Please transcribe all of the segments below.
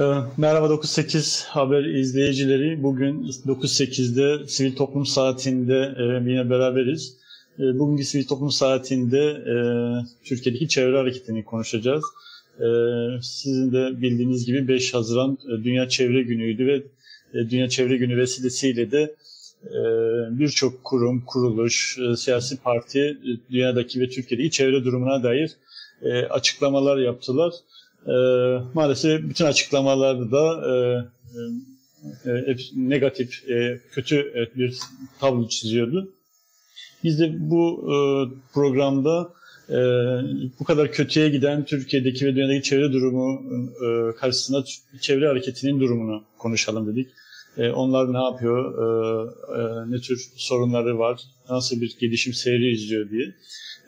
Ee, merhaba 98 haber izleyicileri. Bugün 98'de Sivil Toplum Saati'nde e, yine beraberiz. E, bugünkü Sivil Toplum Saati'nde e, Türkiye'deki çevre hareketini konuşacağız. Sizin de bildiğiniz gibi 5 Haziran Dünya Çevre Günü'ydü ve Dünya Çevre Günü vesilesiyle de birçok kurum, kuruluş, siyasi parti dünyadaki ve Türkiye'deki çevre durumuna dair açıklamalar yaptılar. E, maalesef bütün açıklamalarda e, e, e, negatif, e, kötü e, bir tablo çiziyordu. Biz de bu e, programda e, bu kadar kötüye giden Türkiye'deki ve dünyadaki çevre durumu e, karşısında çevre hareketinin durumunu konuşalım dedik. E, onlar ne yapıyor, e, e, ne tür sorunları var, nasıl bir gelişim seyri izliyor diye.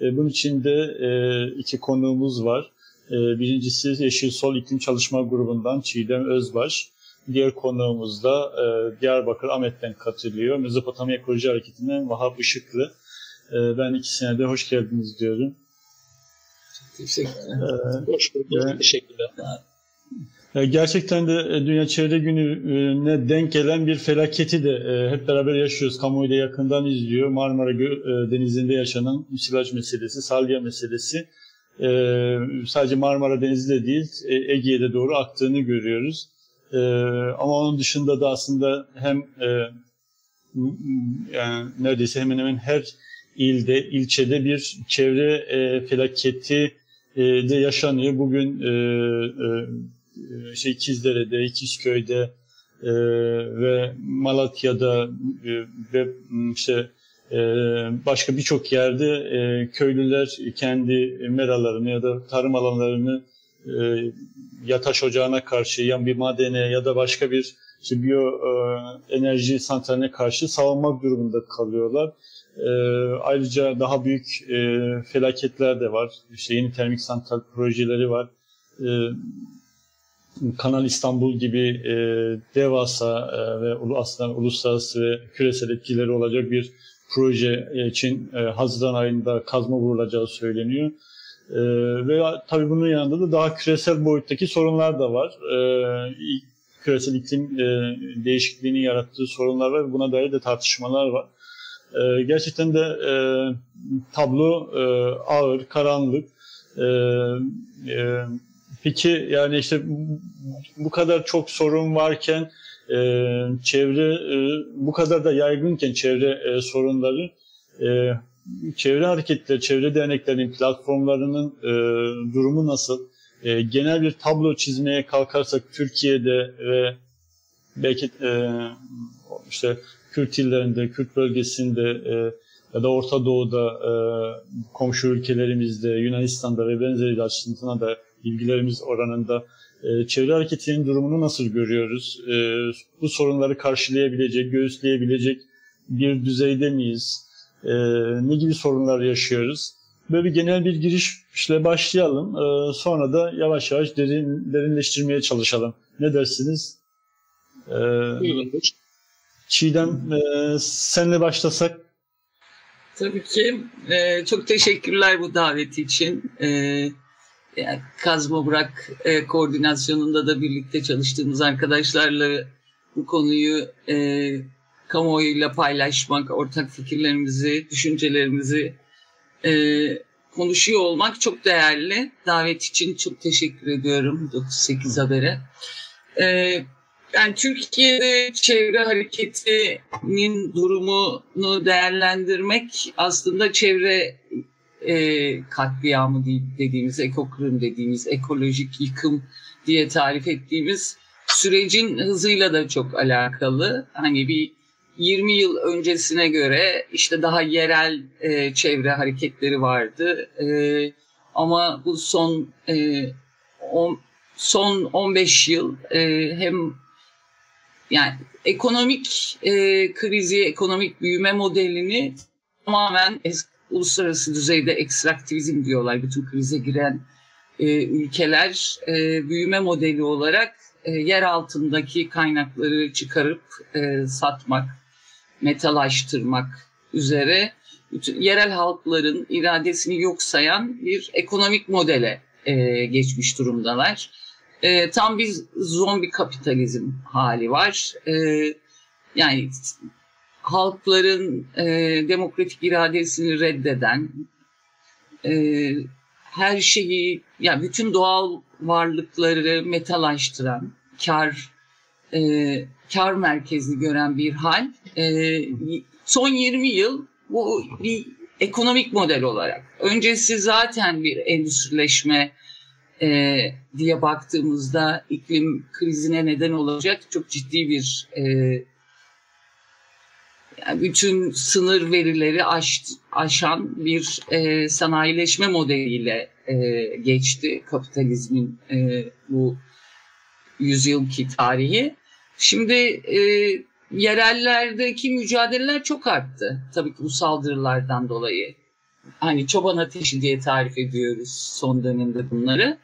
E, bunun için de e, iki konuğumuz var. Ee, birincisi Yeşil Sol İklim Çalışma Grubu'ndan Çiğdem Özbaş. Diğer konuğumuz da e, Diyarbakır Ahmet'ten katılıyor. Mezopotamya Ekoloji Hareketi'nden Vahap Işıklı. Ee, ben ikisine de hoş geldiniz diyorum. Teşekkürler. Ee, hoş bulduk. Teşekkürler. E, gerçekten de e, Dünya Çevre Günü'ne denk gelen bir felaketi de hep beraber yaşıyoruz. Kamuoyu da yakından izliyor. Marmara Denizi'nde yaşanan silaj meselesi, salya meselesi e, sadece Marmara Denizi'de değil e, Ege'ye doğru aktığını görüyoruz. E, ama onun dışında da aslında hem e, yani neredeyse hemen hemen her ilde, ilçede bir çevre e, felaketi e, de yaşanıyor. Bugün şey İkizdere'de, İkizköy'de ve Malatya'da ve işte ee, başka birçok yerde e, köylüler kendi meralarını ya da tarım alanlarını e, ya taş ocağına karşı ya bir madene ya da başka bir işte biyo e, enerji santraline karşı savunmak durumunda kalıyorlar. Ayrıca daha büyük felaketler de var. İşte yeni termik santral projeleri var. Kanal İstanbul gibi devasa ve aslında uluslararası ve küresel etkileri olacak bir proje için e, Haziran ayında kazma vurulacağı söyleniyor. E, ve tabii bunun yanında da daha küresel boyuttaki sorunlar da var. E, küresel iklim e, değişikliğinin yarattığı sorunlar var. Buna dair de tartışmalar var. E, gerçekten de e, tablo e, ağır, karanlık. E, e, peki yani işte bu kadar çok sorun varken e, çevre e, bu kadar da yaygınken çevre e, sorunları e, çevre hareketleri, çevre derneklerinin platformlarının e, durumu nasıl? E, genel bir tablo çizmeye kalkarsak Türkiye'de ve belki e, işte Kürt illerinde, Kürt bölgesinde e, ya da Orta Doğu'da e, komşu ülkelerimizde, Yunanistan'da ve benzeri açısından da ilgilerimiz oranında çevre hareketinin durumunu nasıl görüyoruz? Ee, bu sorunları karşılayabilecek, göğüsleyebilecek bir düzeyde miyiz? Ee, ne gibi sorunlar yaşıyoruz? Böyle bir genel bir girişle başlayalım. sonra da yavaş yavaş derin, derinleştirmeye çalışalım. Ne dersiniz? Buyurun. Çiğdem, e, senle başlasak. Tabii ki. çok teşekkürler bu davet için. Evet yani kazma bırak e, koordinasyonunda da birlikte çalıştığımız arkadaşlarla bu konuyu e, kamuoyuyla paylaşmak, ortak fikirlerimizi, düşüncelerimizi e, konuşuyor olmak çok değerli. Davet için çok teşekkür ediyorum 98 Haber'e. E, yani Türkiye'de çevre hareketinin durumunu değerlendirmek aslında çevre e, katliamı dediğimiz, ekokırım dediğimiz, ekolojik yıkım diye tarif ettiğimiz sürecin hızıyla da çok alakalı. Hani bir 20 yıl öncesine göre işte daha yerel e, çevre hareketleri vardı. E, ama bu son e, on, son 15 yıl e, hem yani ekonomik e, krizi, ekonomik büyüme modelini tamamen uluslararası düzeyde ekstraktivizm diyorlar bütün krize giren e, ülkeler e, büyüme modeli olarak e, yer altındaki kaynakları çıkarıp e, satmak, metalaştırmak üzere bütün, yerel halkların iradesini yok sayan bir ekonomik modele e, geçmiş durumdalar. e, tam bir zombi kapitalizm hali var. E, yani halkların e, demokratik iradesini reddeden, e, her şeyi, yani bütün doğal varlıkları metalaştıran, kar e, kar merkezli gören bir hal. E, son 20 yıl bu bir ekonomik model olarak. Öncesi zaten bir endüstrileşme e, diye baktığımızda iklim krizine neden olacak çok ciddi bir e, yani bütün sınır verileri aş, aşan bir e, sanayileşme modeliyle e, geçti kapitalizmin e, bu yüzyılki tarihi. Şimdi e, yerellerdeki mücadeleler çok arttı. Tabii ki bu saldırılardan dolayı. Hani çoban ateşi diye tarif ediyoruz son dönemde bunları.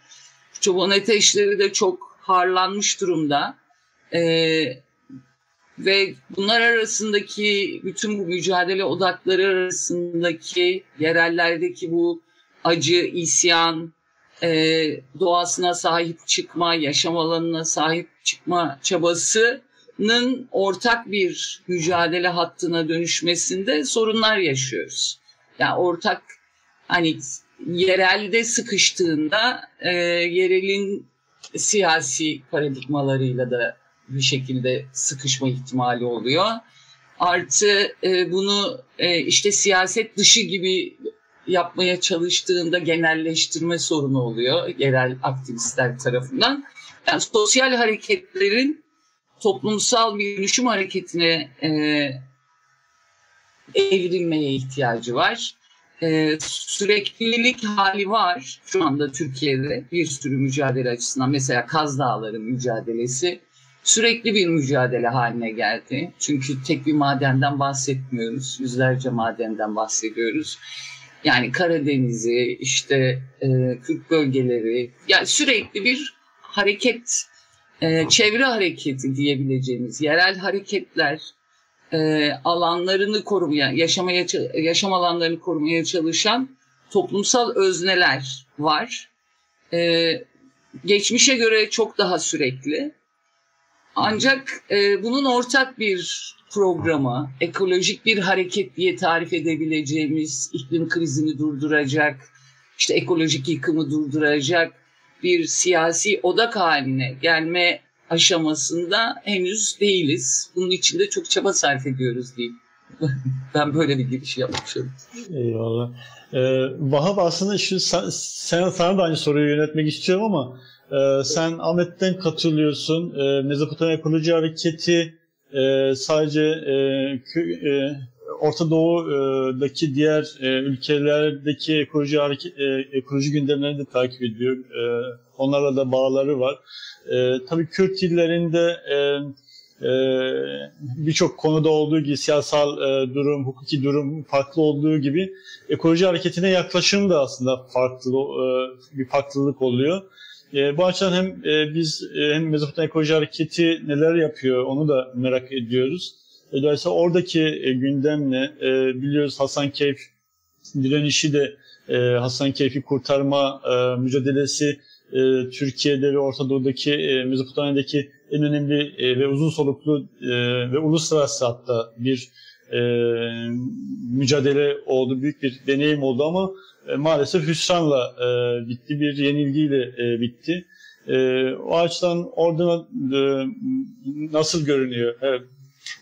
Çoban ateşleri de çok harlanmış durumda. Ee, ve bunlar arasındaki bütün bu mücadele odakları arasındaki yerellerdeki bu acı, isyan, e, doğasına sahip çıkma, yaşam alanına sahip çıkma çabasının ortak bir mücadele hattına dönüşmesinde sorunlar yaşıyoruz. Yani ortak hani yerelde sıkıştığında e, yerelin siyasi paradigmalarıyla da bir şekilde sıkışma ihtimali oluyor. Artı e, bunu e, işte siyaset dışı gibi yapmaya çalıştığında genelleştirme sorunu oluyor yerel aktivistler tarafından. Yani sosyal hareketlerin toplumsal bir dönüşüm hareketine e, evrilmeye ihtiyacı var. E, süreklilik hali var şu anda Türkiye'de bir sürü mücadele açısından. Mesela Kaz Dağları mücadelesi sürekli bir mücadele haline geldi. Çünkü tek bir madenden bahsetmiyoruz. Yüzlerce madenden bahsediyoruz. Yani Karadeniz'i, işte e, Kürt bölgeleri, yani sürekli bir hareket, e, çevre hareketi diyebileceğimiz yerel hareketler e, alanlarını korumaya, yaşamaya yaşam alanlarını korumaya çalışan toplumsal özneler var. E, geçmişe göre çok daha sürekli. Ancak e, bunun ortak bir programı, ekolojik bir hareket diye tarif edebileceğimiz iklim krizini durduracak, işte ekolojik yıkımı durduracak bir siyasi odak haline gelme aşamasında henüz değiliz. Bunun için de çok çaba sarf ediyoruz diyeyim. ben böyle bir giriş yapmışım. Eyvallah. Ee, Vahap aslında şu sen, sana da aynı soruyu yönetmek istiyorum ama e, sen Ahmet'ten katılıyorsun. E, Mezopotamya Ekoloji Hareketi e, sadece e, e, Orta Doğu'daki diğer e, ülkelerdeki ekoloji hareket, e, ekoloji gündemlerini de takip ediyor. E, onlarla da bağları var. E, tabii Kürt illerinde e, e, birçok konuda olduğu gibi siyasal e, durum, hukuki durum farklı olduğu gibi ekoloji hareketine yaklaşım da aslında farklı e, bir farklılık oluyor. E, bu açıdan hem e, biz e, hem Mezopotamya Ekoloji Hareketi neler yapıyor onu da merak ediyoruz. E, dolayısıyla oradaki e, gündemle e, biliyoruz Hasan Keyf direnişi de e, Hasan Keyfi kurtarma e, mücadelesi e, Türkiye'de ve Orta Doğu'daki e, Mezopotamya'daki en önemli e, ve uzun soluklu e, ve uluslararası hatta bir e, mücadele oldu, büyük bir deneyim oldu ama e, maalesef hüsranla e, bitti, bir yenilgiyle e, bitti. E, o açıdan orada e, nasıl görünüyor? Evet.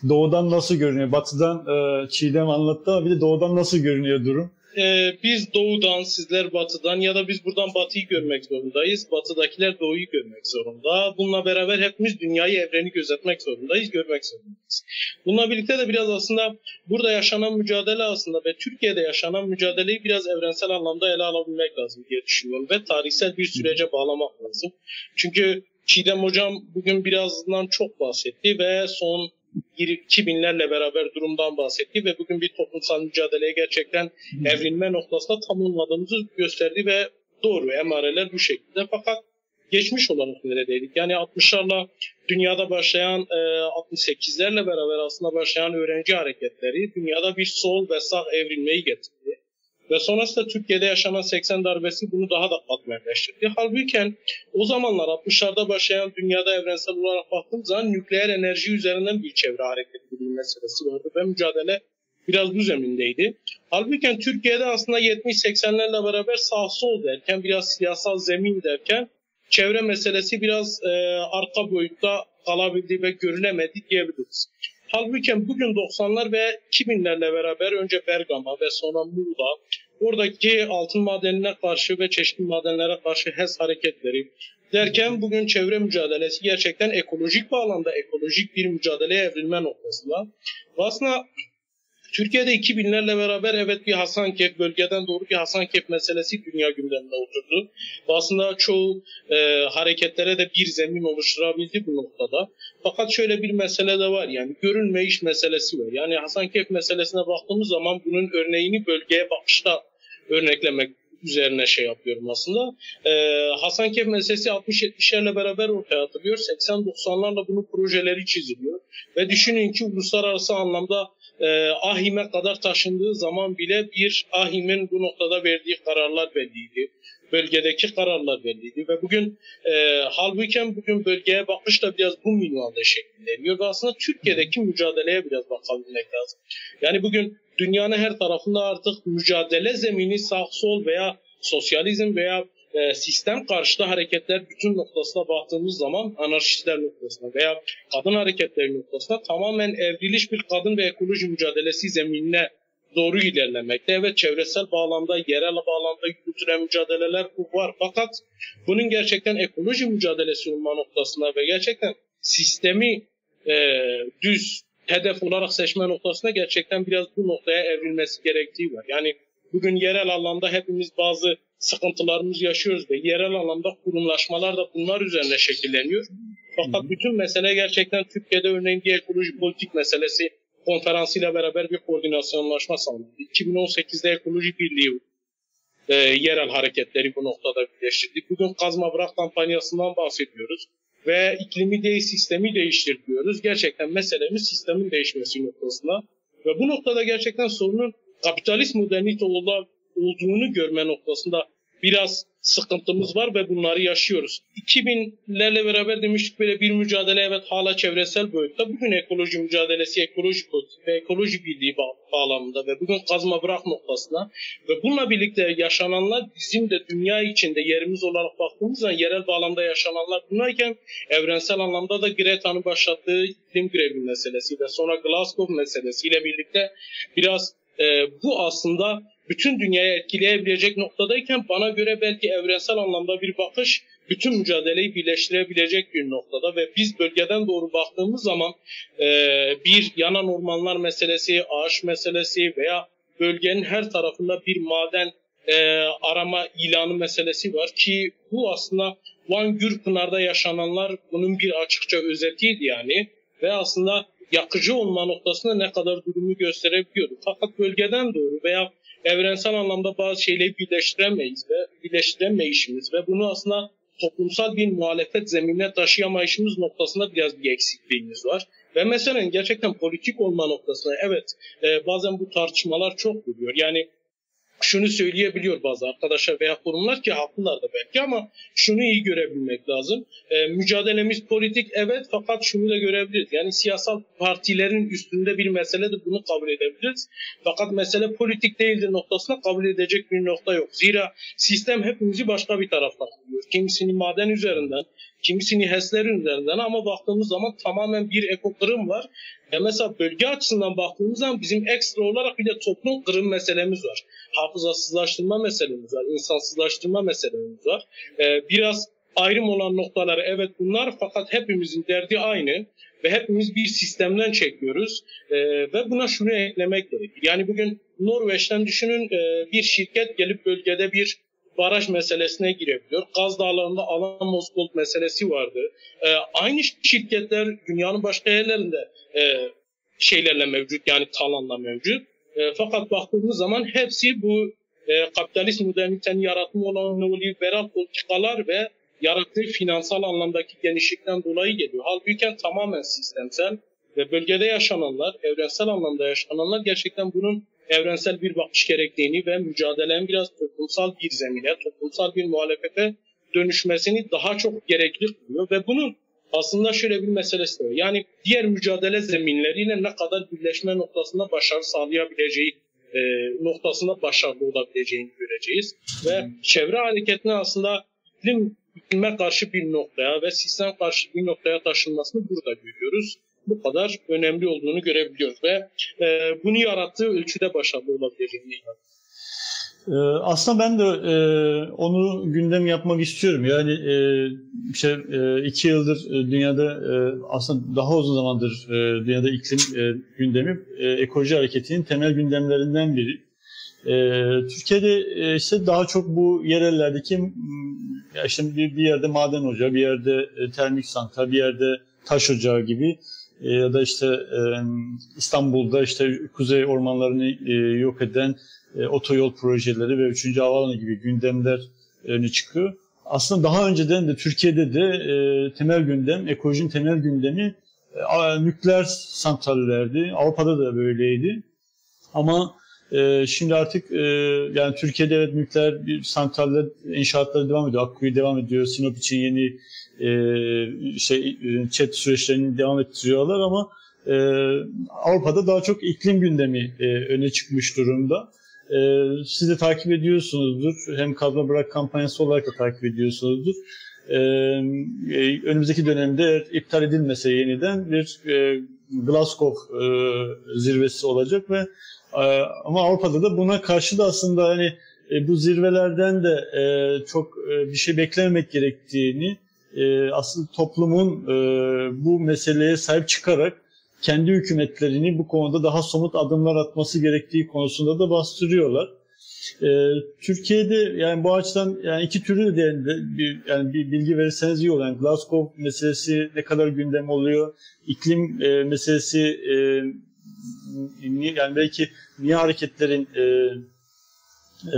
Doğudan nasıl görünüyor? Batıdan e, Çiğdem anlattı ama bir de doğudan nasıl görünüyor durum? E, biz doğudan, sizler batıdan ya da biz buradan batıyı görmek zorundayız. Batıdakiler doğuyu görmek zorunda. Bununla beraber hepimiz dünyayı, evreni gözetmek zorundayız, görmek zorundayız. Bununla birlikte de biraz aslında burada yaşanan mücadele aslında ve Türkiye'de yaşanan mücadeleyi biraz evrensel anlamda ele alabilmek lazım diye düşünüyorum ve tarihsel bir sürece bağlamak lazım. Çünkü Çiğdem Hocam bugün birazdan çok bahsetti ve son 2000'lerle beraber durumdan bahsetti ve bugün bir toplumsal mücadeleye gerçekten evrilme noktasında tamamladığımızı gösterdi ve doğru emareler bu şekilde. Fakat geçmiş olarak neredeydik? Yani 60'larla dünyada başlayan e, 68'lerle beraber aslında başlayan öğrenci hareketleri dünyada bir sol ve sağ evrilmeyi getirdi. Ve sonrasında Türkiye'de yaşanan 80 darbesi bunu daha da katmerleştirdi. Halbuki o zamanlar 60'larda başlayan dünyada evrensel olarak baktığımız zaman nükleer enerji üzerinden bir çevre hareketliliği meselesi vardı ve mücadele biraz bu zemindeydi. Halbuki Türkiye'de aslında 70-80'lerle beraber sağ sol derken biraz siyasal zemin derken çevre meselesi biraz e, arka boyutta kalabildi ve görülemedi diyebiliriz. Halbuki bugün 90'lar ve 2000'lerle beraber önce Bergama ve sonra Muğla oradaki altın madenine karşı ve çeşitli madenlere karşı HES hareketleri derken bugün çevre mücadelesi gerçekten ekolojik bağlamda ekolojik bir mücadeleye evrilme noktasında. Aslında Türkiye'de 2000'lerle beraber evet bir Hasankeyf bölgeden doğru bir Hasankeyf meselesi dünya gündemine oturdu. Aslında çoğu e, hareketlere de bir zemin oluşturabildi bu noktada. Fakat şöyle bir mesele de var yani görünme iş meselesi var. Yani Hasankeyf meselesine baktığımız zaman bunun örneğini bölgeye bakışta örneklemek üzerine şey yapıyorum aslında. Ee, Hasankeyf meselesi 60-70'lerle beraber ortaya atılıyor. 80-90'larla bunun projeleri çiziliyor. Ve düşünün ki uluslararası anlamda e, Ahim'e kadar taşındığı zaman bile bir Ahim'in bu noktada verdiği kararlar belliydi. Bölgedeki kararlar belliydi ve bugün e, halbuki bugün bölgeye bakış da biraz bu minvalde şekilleniyor ve aslında Türkiye'deki mücadeleye biraz bakabilmek lazım. Yani bugün dünyanın her tarafında artık mücadele zemini sağ sol veya sosyalizm veya e, sistem karşıtı hareketler bütün noktasına baktığımız zaman anarşistler noktasına veya kadın hareketleri noktasına tamamen evriliş bir kadın ve ekoloji mücadelesi zeminine doğru ilerlemekte. Evet çevresel bağlamda, yerel bağlamda yürütülen mücadeleler var. Fakat bunun gerçekten ekoloji mücadelesi olma noktasında ve gerçekten sistemi e, düz hedef olarak seçme noktasında gerçekten biraz bu noktaya evrilmesi gerektiği var. Yani bugün yerel alanda hepimiz bazı sıkıntılarımız yaşıyoruz ve yerel anlamda kurumlaşmalar da bunlar üzerine şekilleniyor. Fakat hı hı. bütün mesele gerçekten Türkiye'de örneğin bir ekoloji politik meselesi konferansıyla beraber bir koordinasyonlaşma sağlandı. 2018'de Ekoloji Birliği e, yerel hareketleri bu noktada birleştirdik. Bugün kazma bırak kampanyasından bahsediyoruz ve iklimi değil sistemi değiştir diyoruz. Gerçekten meselemiz sistemin değişmesi noktasında ve bu noktada gerçekten sorunun kapitalist modernite olduğunu görme noktasında biraz sıkıntımız var ve bunları yaşıyoruz. 2000'lerle beraber demiştik böyle bir mücadele evet hala çevresel boyutta. Bugün ekoloji mücadelesi, ekoloji politik ve ekoloji birliği bağlamında ve bugün kazma bırak noktasına ve bununla birlikte yaşananlar bizim de dünya içinde yerimiz olarak baktığımız zaman yerel bağlamda yaşananlar bunlarken evrensel anlamda da Greta'nın başlattığı iklim grevi meselesi ve sonra Glasgow meselesiyle birlikte biraz e, bu aslında bütün dünyayı etkileyebilecek noktadayken bana göre belki evrensel anlamda bir bakış bütün mücadeleyi birleştirebilecek bir noktada ve biz bölgeden doğru baktığımız zaman e, bir yanan ormanlar meselesi, ağaç meselesi veya bölgenin her tarafında bir maden e, arama ilanı meselesi var ki bu aslında Van Gürpınar'da yaşananlar bunun bir açıkça özetiydi yani ve aslında yakıcı olma noktasında ne kadar durumu gösterebiliyordu. Fakat bölgeden doğru veya evrensel anlamda bazı şeyleri birleştiremeyiz ve birleştiremeyişimiz ve bunu aslında toplumsal bir muhalefet zeminine taşıyamayışımız noktasında biraz bir eksikliğimiz var. Ve mesela gerçekten politik olma noktasında evet e, bazen bu tartışmalar çok duruyor. Yani şunu söyleyebiliyor bazı arkadaşlar veya kurumlar ki haklılar da belki ama şunu iyi görebilmek lazım. E, mücadelemiz politik evet fakat şunu da görebiliriz. Yani siyasal partilerin üstünde bir mesele de bunu kabul edebiliriz. Fakat mesele politik değildir noktasına kabul edecek bir nokta yok. Zira sistem hepimizi başka bir tarafa koyuyor. Kimisini maden üzerinden, kimisini HES'ler üzerinden ama baktığımız zaman tamamen bir ekokırım var. E mesela bölge açısından baktığımız zaman bizim ekstra olarak bir de toplum kırım meselemiz var. Hafızasızlaştırma meselemiz var, insansızlaştırma meselemiz var. E, biraz ayrım olan noktaları evet bunlar fakat hepimizin derdi aynı ve hepimiz bir sistemden çekiyoruz e, ve buna şunu eklemek gerekir. Yani bugün Norveç'ten düşünün e, bir şirket gelip bölgede bir baraj meselesine girebiliyor. Gaz dağlarında Alamos Gold meselesi vardı. E, aynı şirketler dünyanın başka yerlerinde e, şeylerle mevcut yani talanla mevcut. E, fakat baktığımız zaman hepsi bu e, kapitalist modernitenin yaratımı olan neoliberal politikalar ve yarattığı finansal anlamdaki genişlikten dolayı geliyor. Halbuki tamamen sistemsel ve bölgede yaşananlar, evrensel anlamda yaşananlar gerçekten bunun evrensel bir bakış gerektiğini ve mücadelenin biraz toplumsal bir zemine, toplumsal bir muhalefete dönüşmesini daha çok gerekli kılıyor ve bunun aslında şöyle bir meselesi var. Yani diğer mücadele zeminleriyle ne kadar birleşme noktasında başarı sağlayabileceği e, noktasında başarılı olabileceğini göreceğiz. Ve çevre hareketine aslında iklim iklime karşı bir noktaya ve sistem karşı bir noktaya taşınmasını burada görüyoruz. Bu kadar önemli olduğunu görebiliyoruz ve e, bunu yarattığı ölçüde başarılı olabileceğini inanıyorum. Aslında ben de e, onu gündem yapmak istiyorum. Yani e, işte e, iki yıldır e, dünyada e, aslında daha uzun zamandır e, dünyada iklim e, gündemi e, ekoloji hareketinin temel gündemlerinden biri. E, Türkiye'de e, işte daha çok bu yerellerdeki ya işte bir, bir yerde maden ocağı, bir yerde e, termik santral, bir yerde taş ocağı gibi ya da işte e, İstanbul'da işte kuzey ormanlarını e, yok eden e, otoyol projeleri ve 3. havaalanı gibi gündemler öne çıkıyor. Aslında daha önceden de Türkiye'de de e, temel gündem, ekolojinin temel gündemi e, nükleer santrallerdi. Avrupa'da da böyleydi. Ama e, şimdi artık e, yani Türkiye'de evet nükleer bir santraller inşaatları devam ediyor. Akkuyu devam ediyor. Sinop için yeni e, şey chat süreçlerini devam ettiriyorlar ama e, Avrupa'da daha çok iklim gündemi e, öne çıkmış durumda. E, siz de takip ediyorsunuzdur. Hem kazma bırak kampanyası olarak da takip ediyorsunuzdur. E, önümüzdeki dönemde iptal edilmese yeniden bir e, Glasgow e, zirvesi olacak ve e, ama Avrupa'da da buna karşı da aslında hani e, bu zirvelerden de e, çok e, bir şey beklememek gerektiğini aslında toplumun bu meseleye sahip çıkarak kendi hükümetlerini bu konuda daha somut adımlar atması gerektiği konusunda da bastırıyorlar. Ee, Türkiye'de yani bu açıdan yani iki türlü de bir, yani bir bilgi verirseniz iyi olur. Yani Glasgow meselesi ne kadar gündem oluyor? İklim e, meselesi yani belki niye hareketlerin e,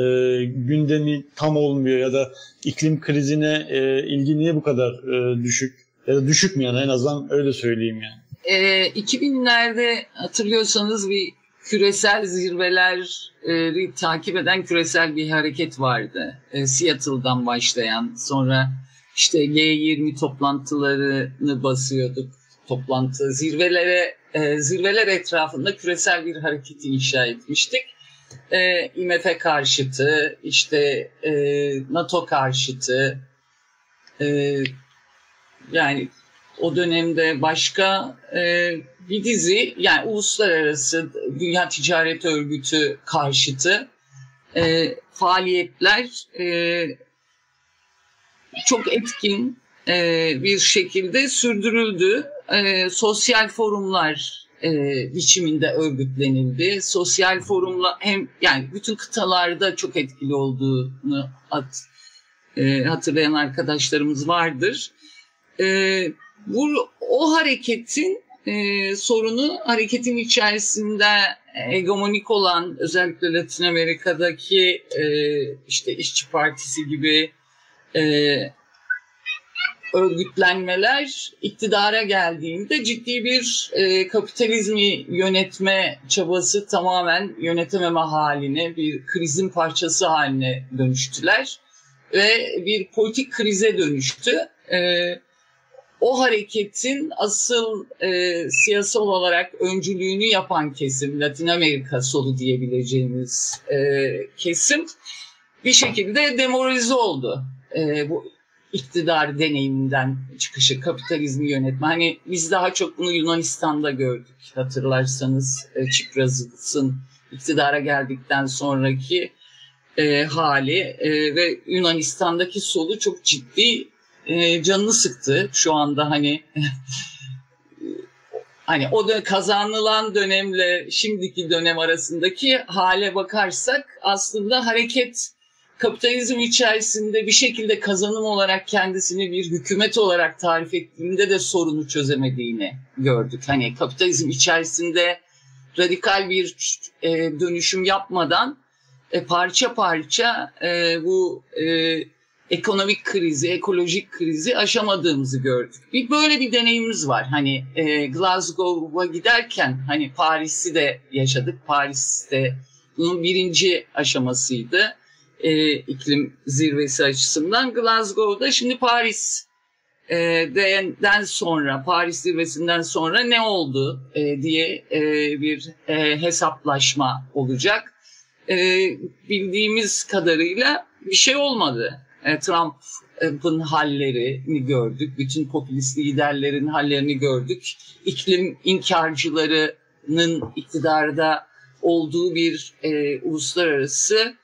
e, gündemi tam olmuyor ya da iklim krizine e, ilgi niye bu kadar e, düşük? Ya da düşük mü yani en azından öyle söyleyeyim yani. E, 2000'lerde hatırlıyorsanız bir küresel zirveleri takip eden küresel bir hareket vardı. E, Seattle'dan başlayan sonra işte G20 toplantılarını basıyorduk. Toplantı zirvelere e, zirveler etrafında küresel bir hareket inşa etmiştik. E, IMF karşıtı, işte e, NATO karşıtı, e, yani o dönemde başka e, bir dizi yani uluslararası Dünya Ticaret Örgütü karşıtı e, faaliyetler e, çok etkin e, bir şekilde sürdürüldü. E, sosyal forumlar e, biçiminde örgütlenildi. Sosyal forumla hem yani bütün kıtalarda çok etkili olduğunu at, e, hatırlayan arkadaşlarımız vardır. E, bu o hareketin e, sorunu hareketin içerisinde hegemonik olan özellikle Latin Amerika'daki e, işte işçi partisi gibi e, örgütlenmeler iktidara geldiğinde ciddi bir e, kapitalizmi yönetme çabası tamamen yönetememe haline bir krizin parçası haline dönüştüler ve bir politik krize dönüştü. E, o hareketin asıl e, siyasal olarak öncülüğünü yapan kesim, Latin Amerika solu diyebileceğimiz e, kesim bir şekilde demoralize oldu. E, bu iktidar deneyiminden çıkışı, kapitalizmi yönetme. Hani biz daha çok bunu Yunanistan'da gördük hatırlarsanız e, Çipraz'ın iktidara geldikten sonraki e, hali e, ve Yunanistan'daki solu çok ciddi e, canını sıktı şu anda hani hani o da kazanılan dönemle şimdiki dönem arasındaki hale bakarsak aslında hareket kapitalizm içerisinde bir şekilde kazanım olarak kendisini bir hükümet olarak tarif ettiğinde de sorunu çözemediğini gördük. Hani kapitalizm içerisinde radikal bir e, dönüşüm yapmadan e, parça parça e, bu e, ekonomik krizi, ekolojik krizi aşamadığımızı gördük. Bir böyle bir deneyimimiz var. Hani e, Glasgow'a giderken hani Paris'i de yaşadık. Paris'te bunun birinci aşamasıydı. E, iklim zirvesi açısından. Glasgow'da şimdi Paris e, den sonra Paris zirvesinden sonra ne oldu e, diye e, bir e, hesaplaşma olacak. E, bildiğimiz kadarıyla bir şey olmadı. E, Trump'ın hallerini gördük. Bütün popülist liderlerin hallerini gördük. İklim inkarcılarının iktidarda olduğu bir e, uluslararası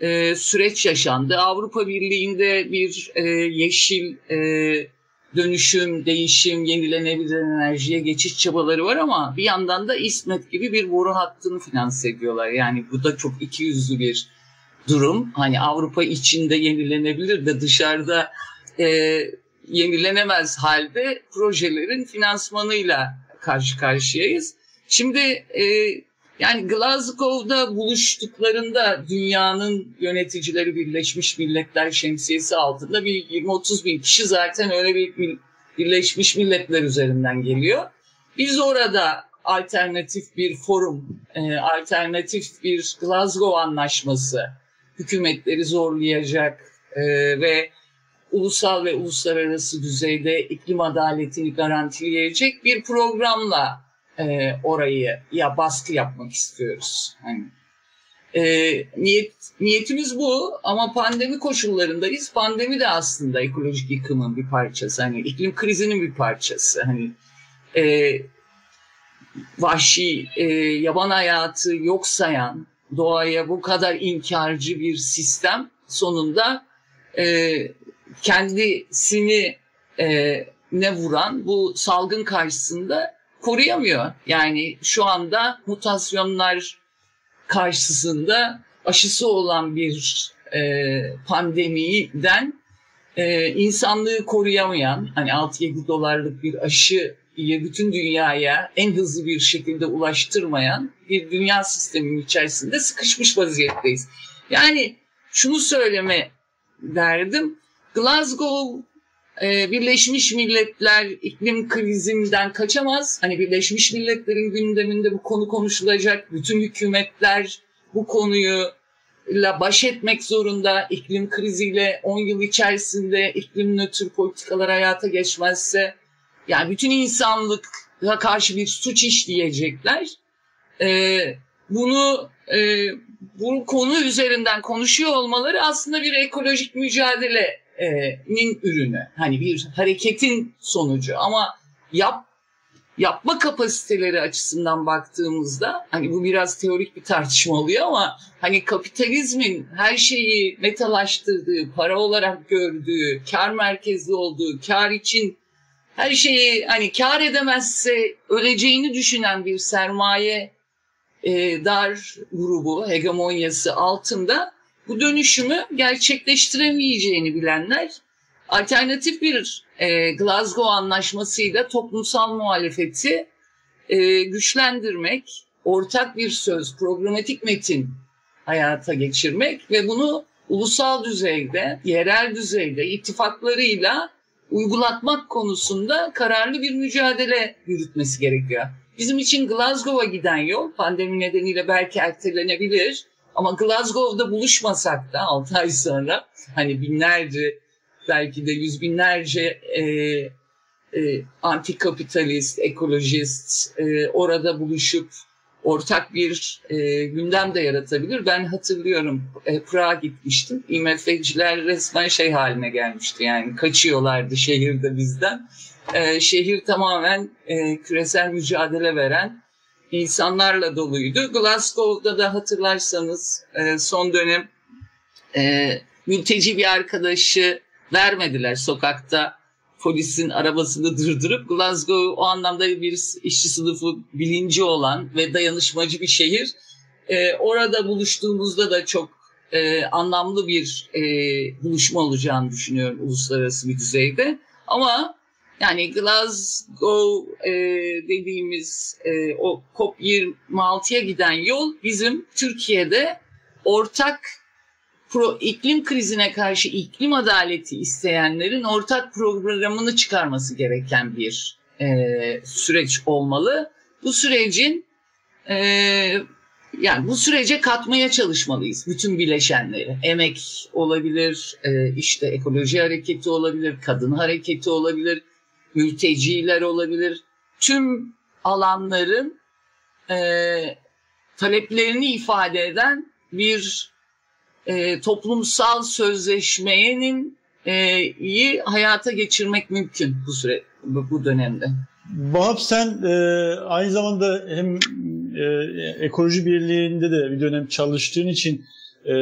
e, süreç yaşandı. Avrupa Birliği'nde bir e, yeşil e, dönüşüm, değişim, yenilenebilir enerjiye geçiş çabaları var ama bir yandan da İsmet gibi bir boru hattını finanse ediyorlar. Yani bu da çok ikiyüzlü bir durum. Hani Avrupa içinde yenilenebilir de dışarıda e, yenilenemez halde projelerin finansmanıyla karşı karşıyayız. Şimdi e, yani Glasgow'da buluştuklarında dünyanın yöneticileri Birleşmiş Milletler şemsiyesi altında bir 20-30 bin kişi zaten öyle bir Birleşmiş Milletler üzerinden geliyor. Biz orada alternatif bir forum, e, alternatif bir Glasgow anlaşması hükümetleri zorlayacak e, ve ulusal ve uluslararası düzeyde iklim adaletini garantileyecek bir programla e, orayı ya baskı yapmak istiyoruz. Hani e, niyet niyetimiz bu ama pandemi koşullarındayız. Pandemi de aslında ekolojik yıkımın bir parçası. Hani iklim krizinin bir parçası. Hani e, vahşi e, yaban hayatı yok sayan doğaya bu kadar inkarcı bir sistem sonunda e, kendisini e, ne vuran bu salgın karşısında koruyamıyor. Yani şu anda mutasyonlar karşısında aşısı olan bir e, pandemiden e, insanlığı koruyamayan hani 6-7 dolarlık bir aşı bütün dünyaya en hızlı bir şekilde ulaştırmayan bir dünya sisteminin içerisinde sıkışmış vaziyetteyiz. Yani şunu söyleme derdim. Glasgow e, Birleşmiş Milletler iklim krizinden kaçamaz. Hani Birleşmiş Milletler'in gündeminde bu konu konuşulacak. Bütün hükümetler bu konuyu la baş etmek zorunda. İklim kriziyle 10 yıl içerisinde iklim nötr politikalar hayata geçmezse yani bütün insanlıkla karşı bir suç işleyecekler. Ee, bunu e, bu konu üzerinden konuşuyor olmaları aslında bir ekolojik mücadelenin ürünü. Hani bir hareketin sonucu ama yap yapma kapasiteleri açısından baktığımızda hani bu biraz teorik bir tartışma oluyor ama hani kapitalizmin her şeyi metalaştırdığı, para olarak gördüğü, kar merkezli olduğu, kar için her şeyi hani kar edemezse öleceğini düşünen bir sermaye e, dar grubu hegemonyası altında bu dönüşümü gerçekleştiremeyeceğini bilenler alternatif bir e, Glasgow anlaşmasıyla toplumsal muhalefeti e, güçlendirmek, ortak bir söz, programatik metin hayata geçirmek ve bunu ulusal düzeyde, yerel düzeyde ittifaklarıyla uygulatmak konusunda kararlı bir mücadele yürütmesi gerekiyor. Bizim için Glasgow'a giden yol pandemi nedeniyle belki ertelenebilir ama Glasgow'da buluşmasak da 6 ay sonra hani binlerce belki de yüz binlerce e, e, antikapitalist, ekolojist e, orada buluşup ortak bir e, gündem de yaratabilir. Ben hatırlıyorum e, Prag'a gitmiştim. IMF'ciler resmen şey haline gelmişti yani kaçıyorlardı şehirde bizden. E, şehir tamamen e, küresel mücadele veren insanlarla doluydu. Glasgow'da da hatırlarsanız e, son dönem e, mülteci bir arkadaşı vermediler sokakta polisin arabasını durdurup Glasgow o anlamda bir işçi sınıfı bilinci olan ve dayanışmacı bir şehir. E, orada buluştuğumuzda da çok e, anlamlı bir e, buluşma olacağını düşünüyorum uluslararası bir düzeyde. Ama yani Glasgow e, dediğimiz e, o COP26'ya giden yol bizim Türkiye'de ortak pro, iklim krizine karşı iklim adaleti isteyenlerin ortak programını çıkarması gereken bir e, süreç olmalı. Bu sürecin e, yani bu sürece katmaya çalışmalıyız bütün bileşenleri. Emek olabilir, e, işte ekoloji hareketi olabilir, kadın hareketi olabilir, mülteciler olabilir. Tüm alanların e, taleplerini ifade eden bir e, toplumsal sözleşmenin e, iyi hayata geçirmek mümkün bu süre bu, dönemde. Vahap sen e, aynı zamanda hem e, ekoloji birliğinde de bir dönem çalıştığın için e,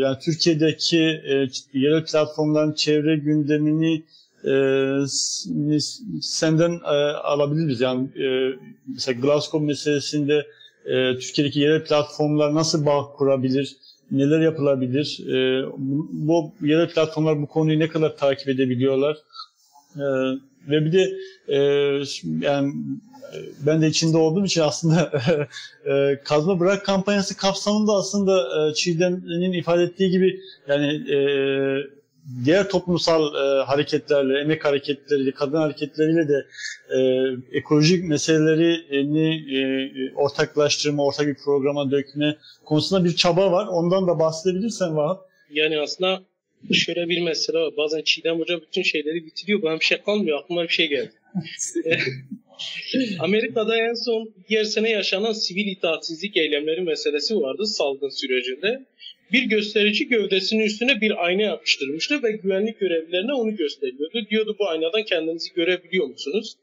yani Türkiye'deki e, yerel platformların çevre gündemini e, senden e, alabiliriz. Yani e, mesela Glasgow meselesinde e, Türkiye'deki yerel platformlar nasıl bağ kurabilir? Neler yapılabilir? E, bu, bu yerel platformlar bu konuyu ne kadar takip edebiliyorlar? E, ve bir de e, yani ben de içinde olduğum için aslında e, kazma bırak kampanyası kapsamında aslında e, Çiğdem'in ifade ettiği gibi yani e, diğer toplumsal e, hareketlerle, emek hareketleriyle, kadın hareketleriyle de e, ekolojik meselelerini e, ortaklaştırma, ortak bir programa dökme konusunda bir çaba var. Ondan da bahsedebilirsen Vahap. Yani aslında şöyle bir mesele var. Bazen Çiğdem Hoca bütün şeyleri bitiriyor. Bana bir şey kalmıyor. Aklıma bir şey geldi. Amerika'da en son diğer sene yaşanan sivil itaatsizlik eylemleri meselesi vardı salgın sürecinde. Bir gösterici gövdesinin üstüne bir ayna yapıştırmıştı ve güvenlik görevlilerine onu gösteriyordu. Diyordu bu aynadan kendinizi görebiliyor musunuz?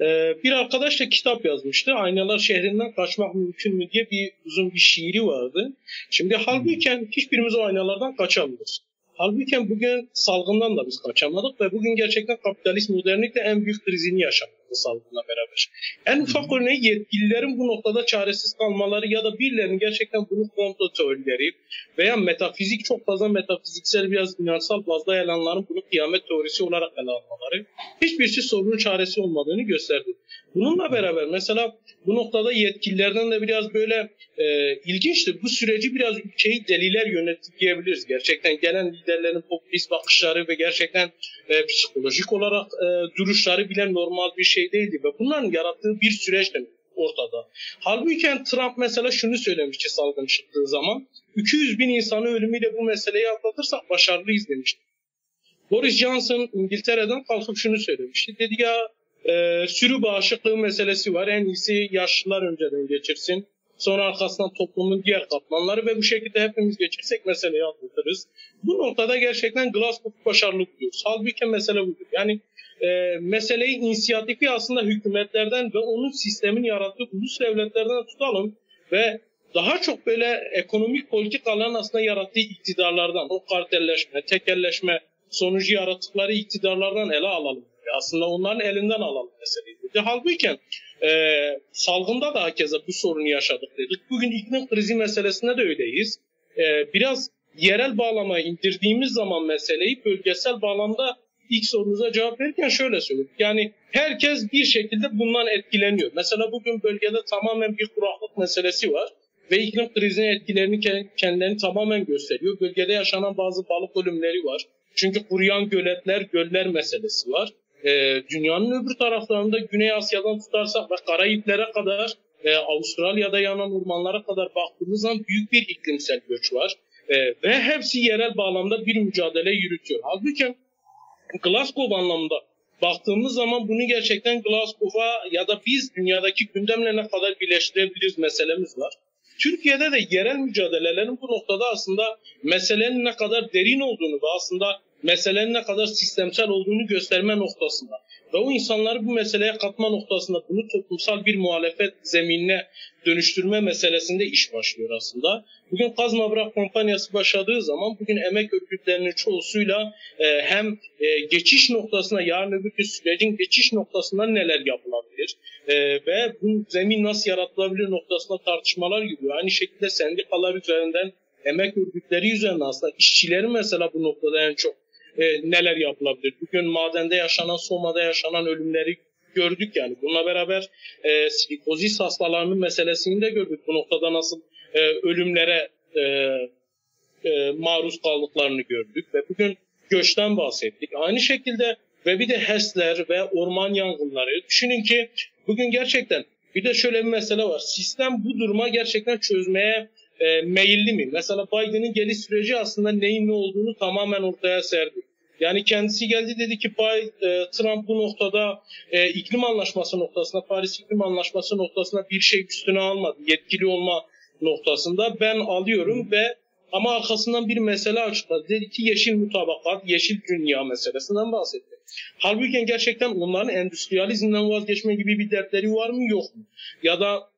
Ee, bir arkadaş da kitap yazmıştı. Aynalar şehrinden kaçmak mümkün mü diye bir uzun bir şiiri vardı. Şimdi halbuki hiçbirimiz o aynalardan kaçamıyoruz. Halbuki bugün salgından da biz kaçamadık ve bugün gerçekten kapitalist modernlikte en büyük krizini yaşadık salgınla beraber. En ufak örneği yetkililerin bu noktada çaresiz kalmaları ya da birilerinin gerçekten bunu komplo teorileri veya metafizik çok fazla metafiziksel biraz inançsal bazda yalanların bunu kıyamet teorisi olarak ele almaları hiçbirisi sorunun çaresi olmadığını gösterdi. Bununla beraber mesela bu noktada yetkililerden de biraz böyle e, ilginçtir. Bu süreci biraz ülkeyi deliler yönetti diyebiliriz. Gerçekten gelen liderlerin popülist bakışları ve gerçekten e, psikolojik olarak e, duruşları bile normal bir şey değildi. Ve bunların yarattığı bir süreç de ortada. Halbuki Trump mesela şunu söylemişti salgın çıktığı zaman. 200 bin insanı ölümüyle bu meseleyi atlatırsak başarılıyız demişti. Boris Johnson İngiltere'den kalkıp şunu söylemişti. Dedi ya e, sürü bağışıklığı meselesi var. En iyisi yaşlılar önceden geçirsin. Sonra arkasından toplumun diğer katmanları ve bu şekilde hepimiz geçirsek meseleyi atlatırız. Bu noktada gerçekten Glasgow başarılı buluyoruz. Halbuki mesele budur. Yani e, meseleyi inisiyatifi aslında hükümetlerden ve onun sistemin yarattığı ulus devletlerden tutalım ve daha çok böyle ekonomik politikaların aslında yarattığı iktidarlardan, o kartelleşme, tekelleşme sonucu yarattıkları iktidarlardan ele alalım. Aslında onların elinden alalım meseleyi. De, halbuki e, salgında da hakeza bu sorunu yaşadık dedik. Bugün iklim krizi meselesinde de öyleyiz. E, biraz yerel bağlama indirdiğimiz zaman meseleyi bölgesel bağlamda ilk sorunuza cevap verirken şöyle söyleyeyim. Yani herkes bir şekilde bundan etkileniyor. Mesela bugün bölgede tamamen bir kuraklık meselesi var ve iklim krizinin etkilerini kendilerini tamamen gösteriyor. Bölgede yaşanan bazı balık ölümleri var. Çünkü kuruyan göletler, göller meselesi var. Ee, dünyanın öbür taraflarında Güney Asya'dan tutarsak ve Karayiplere kadar e, Avustralya'da yanan ormanlara kadar baktığımız zaman büyük bir iklimsel göç var. E, ve hepsi yerel bağlamda bir mücadele yürütüyor. Halbuki Glasgow anlamında baktığımız zaman bunu gerçekten Glasgow'a ya da biz dünyadaki gündemle ne kadar birleştirebiliriz meselemiz var. Türkiye'de de yerel mücadelelerin bu noktada aslında meselenin ne kadar derin olduğunu ve aslında meselenin ne kadar sistemsel olduğunu gösterme noktasında ve o insanları bu meseleye katma noktasında bunu toplumsal bir muhalefet zeminine dönüştürme meselesinde iş başlıyor aslında. Bugün Kazma Bırak kampanyası başladığı zaman bugün emek örgütlerinin çoğusuyla e, hem e, geçiş noktasına yarın öbür gün sürecin geçiş noktasında neler yapılabilir e, ve bu zemin nasıl yaratılabilir noktasında tartışmalar yürüyor. Aynı şekilde sendikalar üzerinden emek örgütleri üzerinden aslında işçilerin mesela bu noktada en çok e, neler yapılabilir? Bugün madende yaşanan, Soma'da yaşanan ölümleri gördük yani. Bununla beraber e, silikozis hastalarının meselesini de gördük. Bu noktada nasıl e, ölümlere e, e, maruz kaldıklarını gördük ve bugün göçten bahsettik. Aynı şekilde ve bir de HES'ler ve orman yangınları. Düşünün ki bugün gerçekten bir de şöyle bir mesele var. Sistem bu duruma gerçekten çözmeye e, meyilli mi? Mesela Biden'ın geliş süreci aslında neyin ne olduğunu tamamen ortaya serdi. Yani kendisi geldi dedi ki e, Trump bu noktada e, iklim anlaşması noktasında, Paris iklim anlaşması noktasında bir şey üstüne almadı. Yetkili olma noktasında ben alıyorum ve ama arkasından bir mesele açıkladı. Dedi ki yeşil mutabakat, yeşil dünya meselesinden bahsetti. Halbuki gerçekten onların endüstriyalizmden vazgeçme gibi bir dertleri var mı yok mu? Ya da